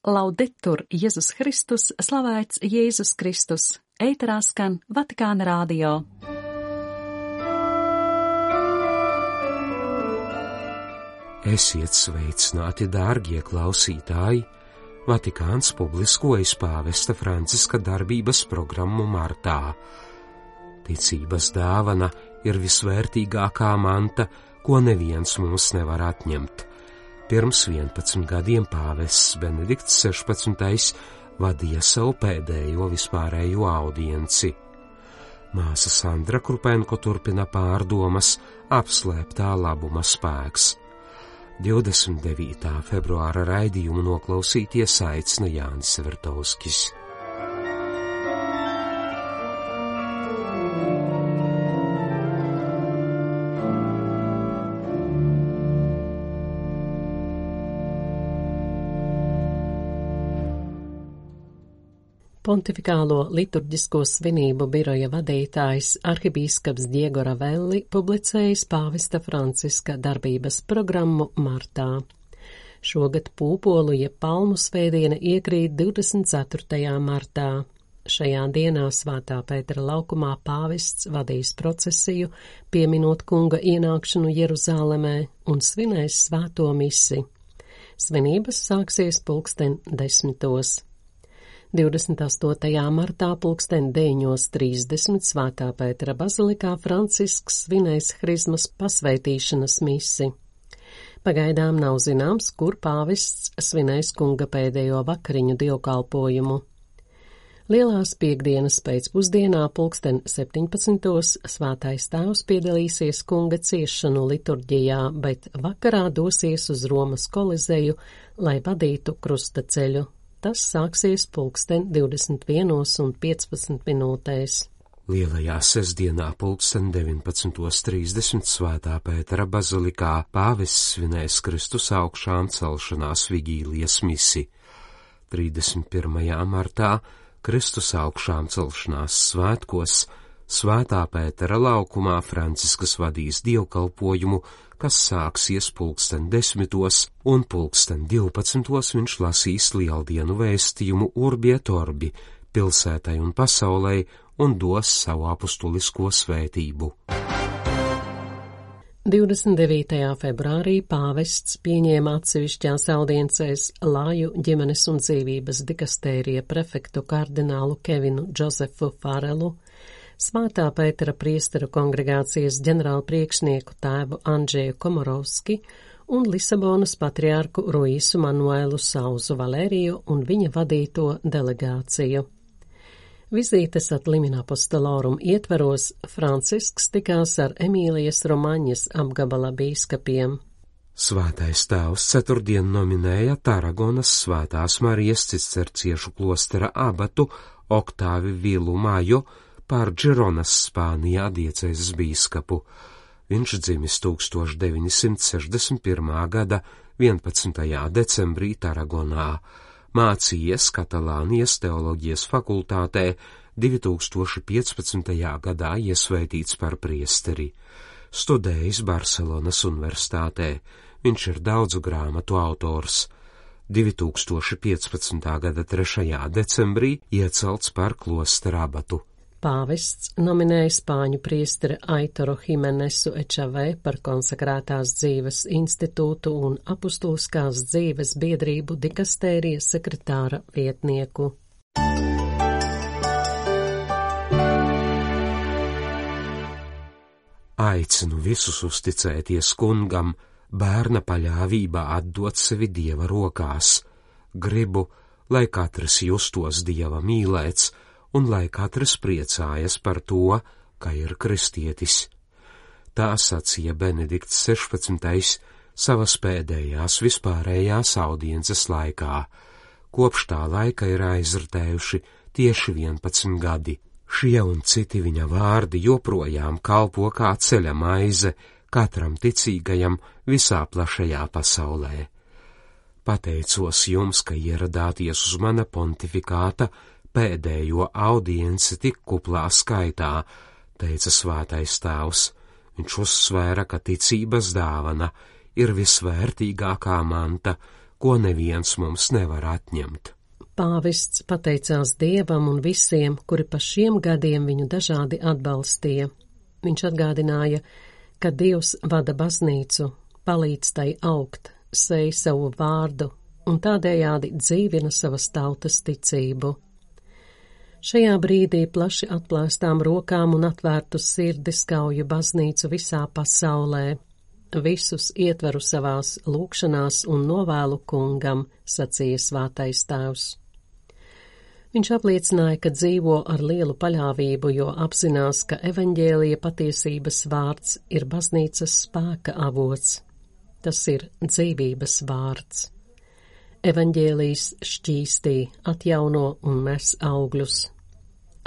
Laudetur Jēzus Kristus, slavēts Jēzus Kristus, eitarā skan Vatikāna rādio. Esiet sveicināti, dārgie klausītāji! Vatikāns publiskojas pāvesta Franciska darbības programmu martā. Ticības dāvana ir visvērtīgākā manta, ko neviens mums nevar atņemt Pirms 11 gadiem pāvests Benedikts 16. vadīja savu pēdējo vispārējo audienci. Māsa Sandra Krupenko turpina pārdomas apslēptā labuma spēks. 29. februāra raidījumu noklausīties aicina Jānis Vertovskis. Pontifikālo liturģisko svinību biroja vadītājs arhibīskaps Diego Ravelli publicējis pāvesta Franciska darbības programmu martā. Šogad pūpolu jeb palmu svētdiena iekrīt 24. martā. Šajā dienā svētā Pētera laukumā pāvests vadīs procesiju, pieminot kunga ienākšanu Jeruzālemē un svinēs svēto misi. Svinības sāksies pulksten desmitos. 28. martā pulksten 9.30 Svētā Pētera bazilikā Francisks svinēs Hrizmas pasveitīšanas misi. Pagaidām nav zināms, kur pāvests svinēs kunga pēdējo vakariņu dievkalpojumu. Lielās piekdienas pēcpusdienā pulksten 17. svētais tēvs piedalīsies kunga ciešanu liturģijā, bet vakarā dosies uz Romas kolizeju, lai vadītu krusta ceļu Tas sāksies pulksten 21 un 15 minūtēs. Lielajā sestdienā pulksten 19.30 svētā Pētera bazilikā pāvests svinēs Kristus augšām celšanās vigīlijas misi. 31. martā Kristus augšām celšanās svētkos Svētā Pētera laukumā Franciskas vadīs dievkalpojumu kas sāksies pulksten desmitos, un pulksten divpadsmitos viņš lasīs lieldienu vēstījumu Urbietorbi pilsētai un pasaulē un dos savu apustulisko svētību. 29. februārī pāvests pieņēma atsevišķās audiencēs Lāju ģimenes un dzīvības dikastērija prefektu kardinālu Kevinu Džozefu Farelu, Svētā Pētera priestera kongregācijas ģenerāla priekšnieku tēvu Andžēju Komorovski un Lisabonas patriārku Ruīsu Manuēlu Sauzu Valēriju un viņa vadīto delegāciju. Vizītes at Limina Apostolorum ietveros Francisks tikās ar Emīlijas Romaņas apgabala bīskapiem. Svētais tēvs ceturtdien nominēja Taragonas svētās Marijas cisterciešu klostera abatu Oktāvi Vilu Māju pār Džironas Spānijā diecēzes bīskapu. Viņš dzimis 1961. gada 11. decembrī Taragonā, mācījies Katalānijas teoloģijas fakultātē, 2015. gadā iesvētīts par priesteri. Studējis Barcelonas universitātē, viņš ir daudzu grāmatu autors. 2015. gada 3. decembrī iecelts par klosterabatu. Pāvests nominēja spāņu priesteri Aitoro Himenesu Ečavē par konsekrētās dzīves institūtu un apustuliskās dzīves biedrību dikastērijas sekretāra vietnieku. Aicinu visus uzticēties kungam, bērna paļāvībā atdot sevi dieva rokās. Gribu, lai katrs justos dieva mīlēts, un lai katrs priecājas par to, ka ir kristietis. Tā sacīja Benedikts 16. savas pēdējās vispārējās audiences laikā. Kopš tā laika ir aizritējuši tieši 11 gadi. Šie un citi viņa vārdi joprojām kalpo kā ceļa maize katram ticīgajam visā plašajā pasaulē. Pateicos jums, ka ieradāties uz mana pontifikāta pēdējo audienci tik kuplā skaitā, teica svētais tēvs. Viņš uzsvēra, ka ticības dāvana ir visvērtīgākā manta, ko neviens mums nevar atņemt. Pāvests pateicās Dievam un visiem, kuri pa šiem gadiem viņu dažādi atbalstīja. Viņš atgādināja, ka Dievs vada baznīcu, palīdz tai augt, sej savu vārdu un tādējādi dzīvina savas tautas ticību. Šajā brīdī plaši atplēstām rokām un atvērtu sirdi skauju baznīcu visā pasaulē, visus ietveru savās lūkšanās un novēlu kungam, sacīja svātais tēvs. Viņš apliecināja, ka dzīvo ar lielu paļāvību, jo apzinās, ka evaņģēlija patiesības vārds ir baznīcas spēka avots. Tas ir dzīvības vārds. Evaņģēlijs šķīstī, atjauno un nes augļus,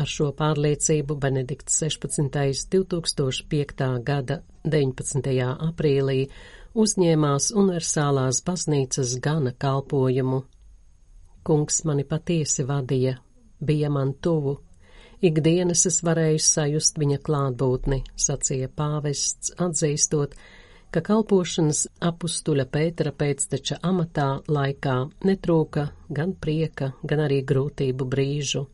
Ar šo pārliecību Benedikts 16. 2005. gada 19. aprīlī uzņēmās universālās baznīcas gana kalpojumu. Kungs mani patiesi vadīja, bija man tuvu, ikdienas es varēju sajust viņa klātbūtni, sacīja pāvests, atzīstot, ka kalpošanas apustuļa Pētera pēcteča amatā laikā netrūka gan prieka, gan arī grūtību brīžu.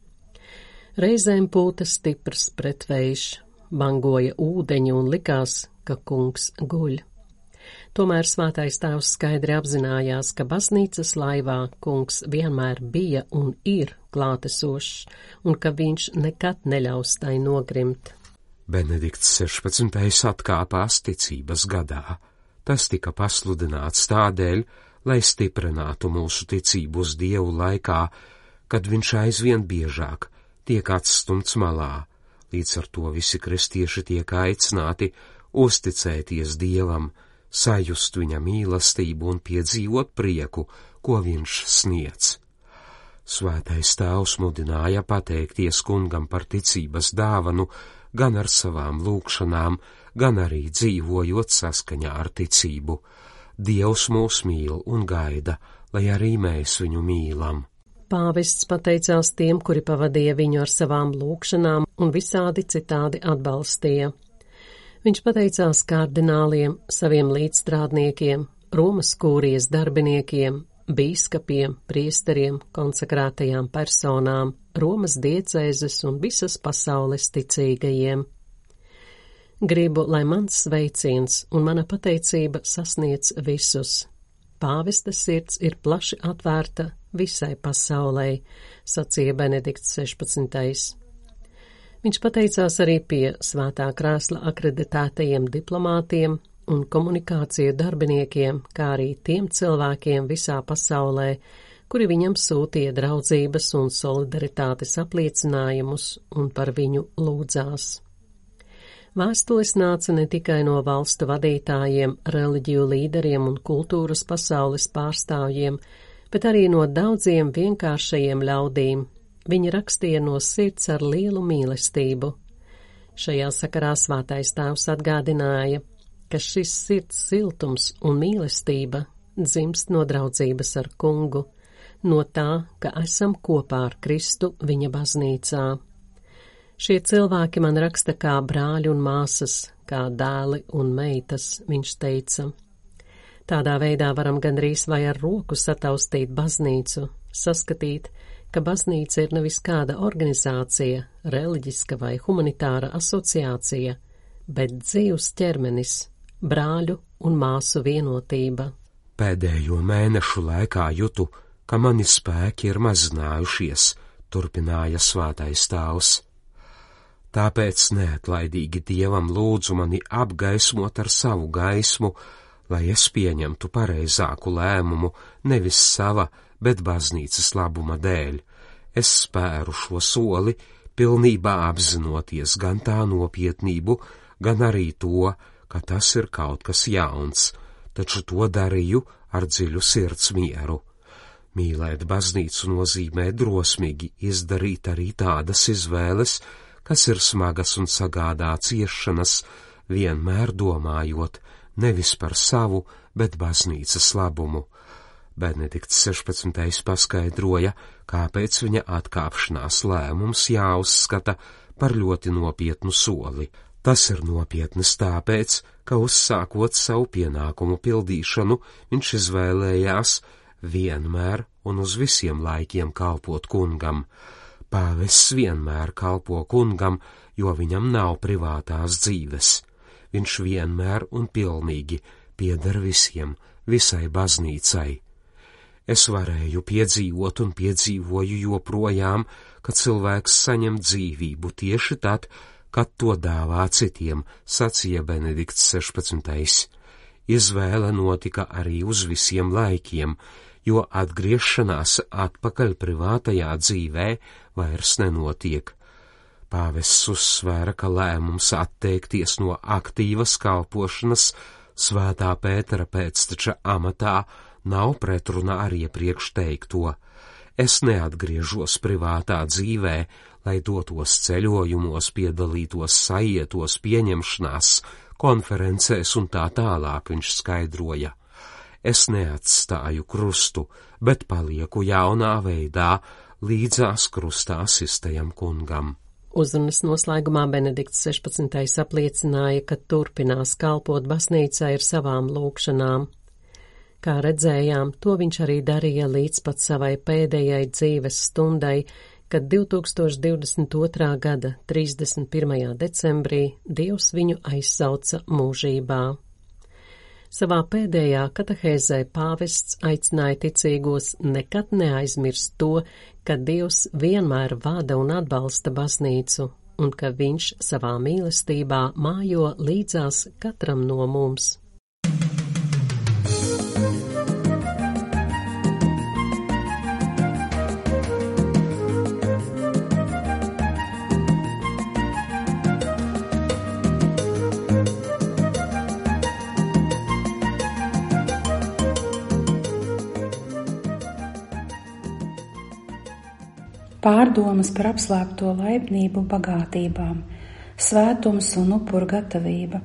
Reizēm pūta stiprs pretvējš, bangoja ūdeņi un likās, ka kungs guļ. Tomēr svētais tēvs skaidri apzinājās, ka baznīcas laivā kungs vienmēr bija un ir klātesošs, un ka viņš nekad neļaus tai nogrimt. Benedikts 16. atkāpās ticības gadā. Tas tika pasludināts tādēļ, lai stiprinātu mūsu ticību uz Dievu laikā, kad viņš aizvien biežāk tiek atstumts malā, līdz ar to visi kristieši tiek aicināti uzticēties Dievam, sajust viņa mīlestību un piedzīvot prieku, ko viņš sniedz. Svētais tēvs mudināja pateikties kungam par ticības dāvanu, gan ar savām lūkšanām, gan arī dzīvojot saskaņā ar ticību. Dievs mūs mīl un gaida, lai arī mēs viņu mīlam. Pāvests pateicās tiem, kuri pavadīja viņu ar savām lūkšanām un visādi citādi atbalstīja. Viņš pateicās kārdināliem, saviem līdzstrādniekiem, Romas kūrijas darbiniekiem, bīskapiem, priesteriem, konsekrētajām personām, Romas diecēzes un visas pasaules ticīgajiem. Gribu, lai mans sveiciens un mana pateicība sasniedz visus. Pāvesta sirds ir plaši atvērta visai pasaulē, sacīja Benedikts 16. Viņš pateicās arī pie svētā krēsla akreditētajiem diplomātiem un komunikāciju darbiniekiem, kā arī tiem cilvēkiem visā pasaulē, kuri viņam sūtīja draudzības un solidaritātes apliecinājumus un par viņu lūdzās. Vēstules nāca ne tikai no valstu vadītājiem, reliģiju līderiem un kultūras pasaules pārstāvjiem, bet arī no daudziem vienkāršajiem ļaudīm. Viņi rakstīja no sirds ar lielu mīlestību. Šajā sakarā svātais tēvs atgādināja, ka šis sirds siltums un mīlestība dzimst no draudzības ar kungu, no tā, ka esam kopā ar Kristu viņa baznīcā. Šie cilvēki man raksta kā brāļi un māsas, kā dēli un meitas, viņš teica. Tādā veidā varam gandrīz vai ar roku sataustīt baznīcu, saskatīt, ka baznīca ir nevis kāda organizācija, reliģiska vai humanitāra asociācija, bet dzīvs ķermenis, brāļu un māsu vienotība. Pēdējo mēnešu laikā jutu, ka mani spēki ir mazinājušies, turpināja svātais tēvs. Tāpēc neatlaidīgi dievam lūdzu mani apgaismot ar savu gaismu, lai es pieņemtu pareizāku lēmumu nevis sava, bet baznīcas labuma dēļ. Es spēru šo soli, pilnībā apzinoties gan tā nopietnību, gan arī to, ka tas ir kaut kas jauns, taču to darīju ar dziļu sirds mieru. Mīlēt baznīcu nozīmē drosmīgi izdarīt arī tādas izvēles, kas ir smagas un sagādā ciešanas, vienmēr domājot, nevis par savu, bet baznīcas labumu. Benedikts 16. paskaidroja, kāpēc viņa atkāpšanās lēmums jāuzskata par ļoti nopietnu soli. Tas ir nopietnas tāpēc, ka uzsākot savu pienākumu pildīšanu, viņš izvēlējās vienmēr un uz visiem laikiem kalpot kungam. Pāvests vienmēr kalpo kungam, jo viņam nav privātās dzīves. Viņš vienmēr un pilnīgi pieder visiem, visai baznīcai. Es varēju piedzīvot un piedzīvoju joprojām, ka cilvēks saņem dzīvību tieši tad, kad to dāvā citiem, sacīja Benedikts 16. Izvēle notika arī uz visiem laikiem, jo atgriešanās atpakaļ privātajā dzīvē vairs nenotiek. Pāvests uzsvēra, ka lēmums atteikties no aktīvas kalpošanas svētā Pētera pēcteča amatā nav pretrunā ar iepriekš teikto. Es neatgriežos privātā dzīvē, lai dotos ceļojumos, piedalītos sajietos, pieņemšanās, konferencēs un tā tālāk, viņš skaidroja. Es neatstāju krustu, bet palieku jaunā veidā līdzās krustā asistajam kungam. Uzrunas noslēgumā Benedikts 16. apliecināja, ka turpinās kalpot baznīcai ar savām lūkšanām. Kā redzējām, to viņš arī darīja līdz pat savai pēdējai dzīves stundai, kad 2022. gada 31. decembrī Dievs viņu aizsauca mūžībā. Savā pēdējā katehēzē pāvests aicināja ticīgos nekad neaizmirst to, ka Dievs vienmēr vada un atbalsta baznīcu, un ka viņš savā mīlestībā mājo līdzās katram no mums. Pārdomas par apslēpto laipnību bagātībām, svētums un upuru gatavība.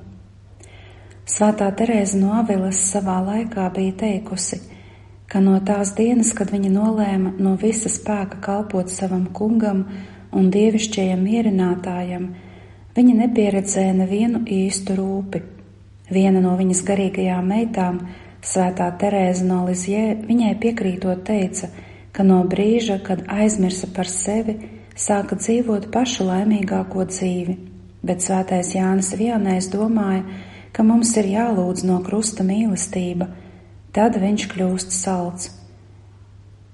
Svētā Terēza no Avilas savā laikā bija teikusi, ka no tās dienas, kad viņa nolēma no visa spēka kalpot savam kungam un dievišķajam mierinātājam, viņa nepieredzēja nevienu īstu rūpi. Viena no viņas garīgajām meitām, Svētā Terēza no Lizjē, viņai piekrītot teica, ka no brīža, kad aizmirsa par sevi, sāka dzīvot pašu laimīgāko dzīvi, bet svētais Jānis Viannais domāja, ka mums ir jālūdz no krusta mīlestība, tad viņš kļūst salds.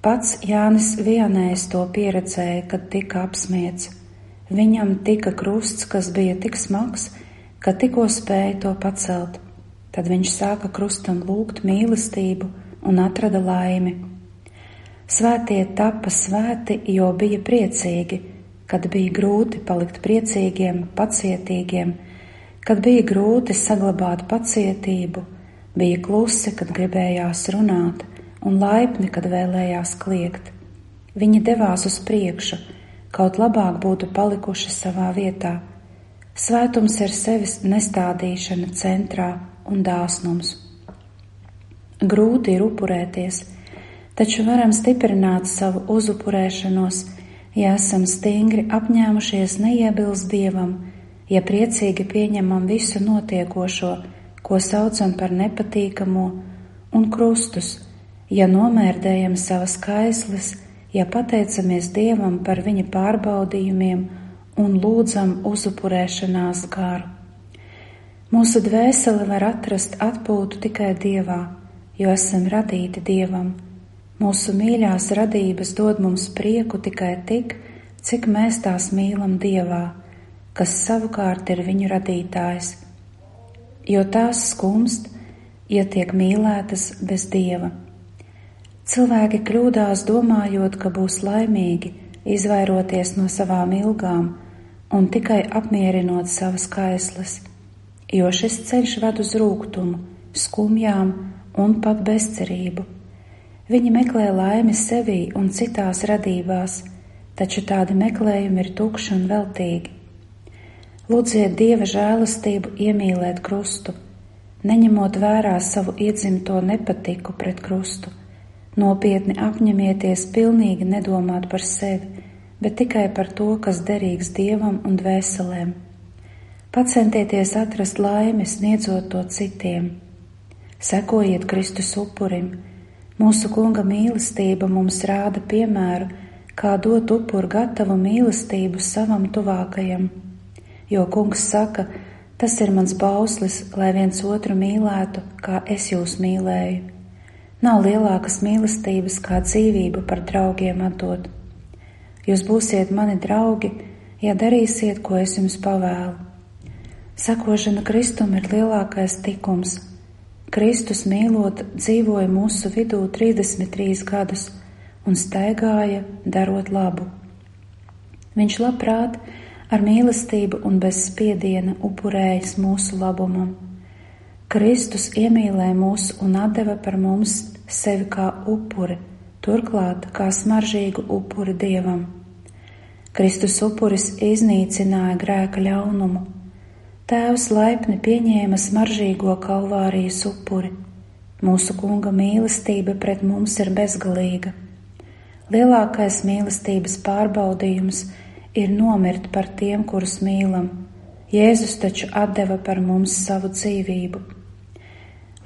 Pats Jānis Viannais to pieredzēja, kad tika apsmiets. Viņam tika krusts, kas bija tik smags, ka tikko spēja to pacelt. Tad viņš sāka krustam lūgt mīlestību un atrada laimi. Svētie tapa svēti, jo bija priecīgi, kad bija grūti palikt priecīgiem, pacietīgiem, kad bija grūti saglabāt pacietību, bija klusi, kad gribējās runāt, un laipni, kad vēlējās kliegt. Viņi devās uz priekšu, kaut labāk būtu palikuši savā vietā. Svētums ir sevis nestādīšana centrā un dāsnums. Grūti ir upurēties, taču varam stiprināt savu uzupurēšanos, ja esam stingri apņēmušies neiebilst Dievam, ja priecīgi pieņemam visu notiekošo, ko saucam par nepatīkamo, un krustus, ja nomērdējam savas kaislis, ja pateicamies Dievam par viņa pārbaudījumiem un lūdzam uzupurēšanās garu. Mūsu dvēseli var atrast atpūtu tikai Dievā, jo esam radīti Dievam Mūsu mīļās radības dod mums prieku tikai tik, cik mēs tās mīlam Dievā, kas savukārt ir viņu radītājs, jo tās skumst, ja tiek mīlētas bez Dieva. Cilvēki kļūdās domājot, ka būs laimīgi, izvairoties no savām ilgām un tikai apmierinot savas kaislas, jo šis ceļš ved uz rūgtumu, skumjām un pat bezcerību. Viņi meklē laimi sevī un citās radībās, taču tādi meklējumi ir tukši un veltīgi. Lūdziet Dieva žēlastību iemīlēt krustu, neņemot vērā savu iedzimto nepatiku pret krustu. Nopietni apņemieties pilnīgi nedomāt par sevi, bet tikai par to, kas derīgs Dievam un dvēselēm. Pacentieties atrast laimi, sniedzot to citiem. Sekojiet Kristus upurim, Mūsu kunga mīlestība mums rāda piemēru, kā dot upuru gatavu mīlestību savam tuvākajam, jo kungs saka, tas ir mans bauslis, lai viens otru mīlētu, kā es jūs mīlēju. Nav lielākas mīlestības kā dzīvību par draugiem atdot. Jūs būsiet mani draugi, ja darīsiet, ko es jums pavēlu. Sakošana Kristum ir lielākais tikums. Kristus mīlot dzīvoja mūsu vidū 33 gadus un staigāja, darot labu. Viņš labprāt ar mīlestību un bez spiediena upurējas mūsu labumam. Kristus iemīlēja mūs un deva par mums sevi kā upuri, turklāt kā smaržīgu upuri dievam. Kristus upuris iznīcināja grēka ļaunumu. Tēvs laipni pieņēma smaržīgo kalvārijas upuri. Mūsu kunga mīlestība pret mums ir bezgalīga. Lielākais mīlestības pārbaudījums ir nomirt par tiem, kurus mīlam. Jēzus taču deva par mums savu dzīvību.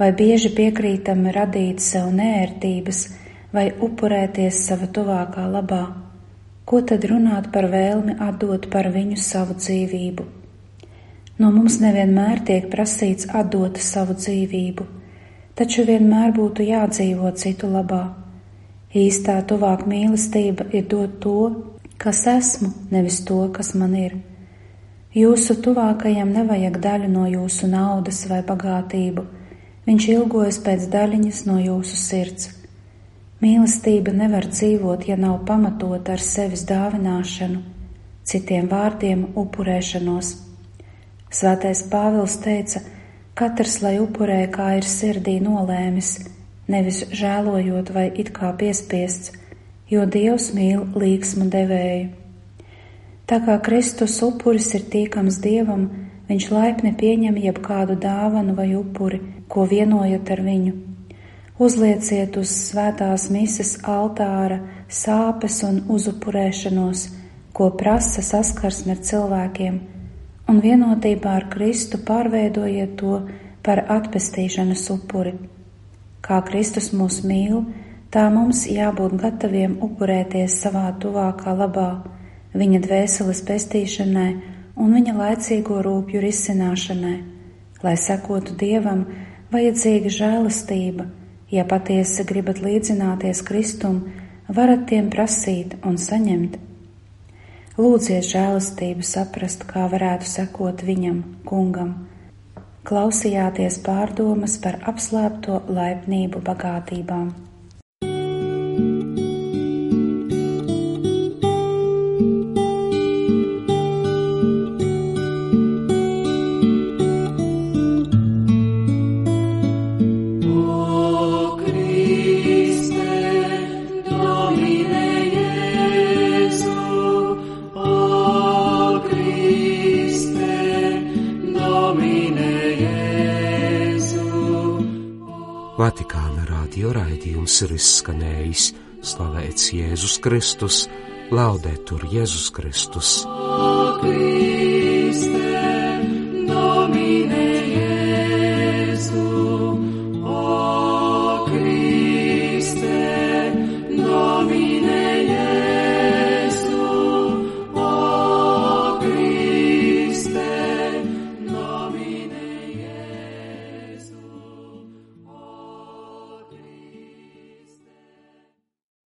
Vai bieži piekrītam radīt sev nērtības vai upurēties sava tuvākā labā? Ko tad runāt par vēlmi atdot par viņu savu dzīvību? No mums nevienmēr tiek prasīts atdot savu dzīvību, taču vienmēr būtu jādzīvo citu labā. Īstā tuvāk mīlestība ir dot to, kas esmu, nevis to, kas man ir. Jūsu tuvākajam nevajag daļu no jūsu naudas vai bagātību, viņš ilgojas pēc daļiņas no jūsu sirds. Mīlestība nevar dzīvot, ja nav pamatota ar sevis dāvināšanu, citiem vārdiem upurēšanos. Svētais Pāvils teica, katrs lai upurē, kā ir sirdī nolēmis, nevis žēlojot vai it kā piespiests, jo Dievs mīl līksmu devēju. Tā kā Kristus upuris ir tīkams Dievam, viņš laipni pieņem jebkādu dāvanu vai upuri, ko vienojat ar viņu Uzlieciet uz svētās mises altāra sāpes un uzupurēšanos, ko prasa saskarsme ar cilvēkiem, un vienotībā ar Kristu pārveidojiet to par atpestīšanas upuri. Kā Kristus mūs mīl, tā mums jābūt gataviem upurēties savā tuvākā labā, viņa dvēseles pestīšanai un viņa laicīgo rūpju risināšanai. Lai sekotu Dievam, vajadzīga žēlastība Ja patiesi gribat līdzināties Kristum, varat tiem prasīt un saņemt. Lūdziet žēlastību saprast, kā varētu sekot viņam, kungam. Klausījāties pārdomas par apslēpto laipnību bagātībām. Vatikāna radio raidījums ir izskanējis slavēts Jēzus Kristus, laudētur Jēzus Kristus. Kriste, Domine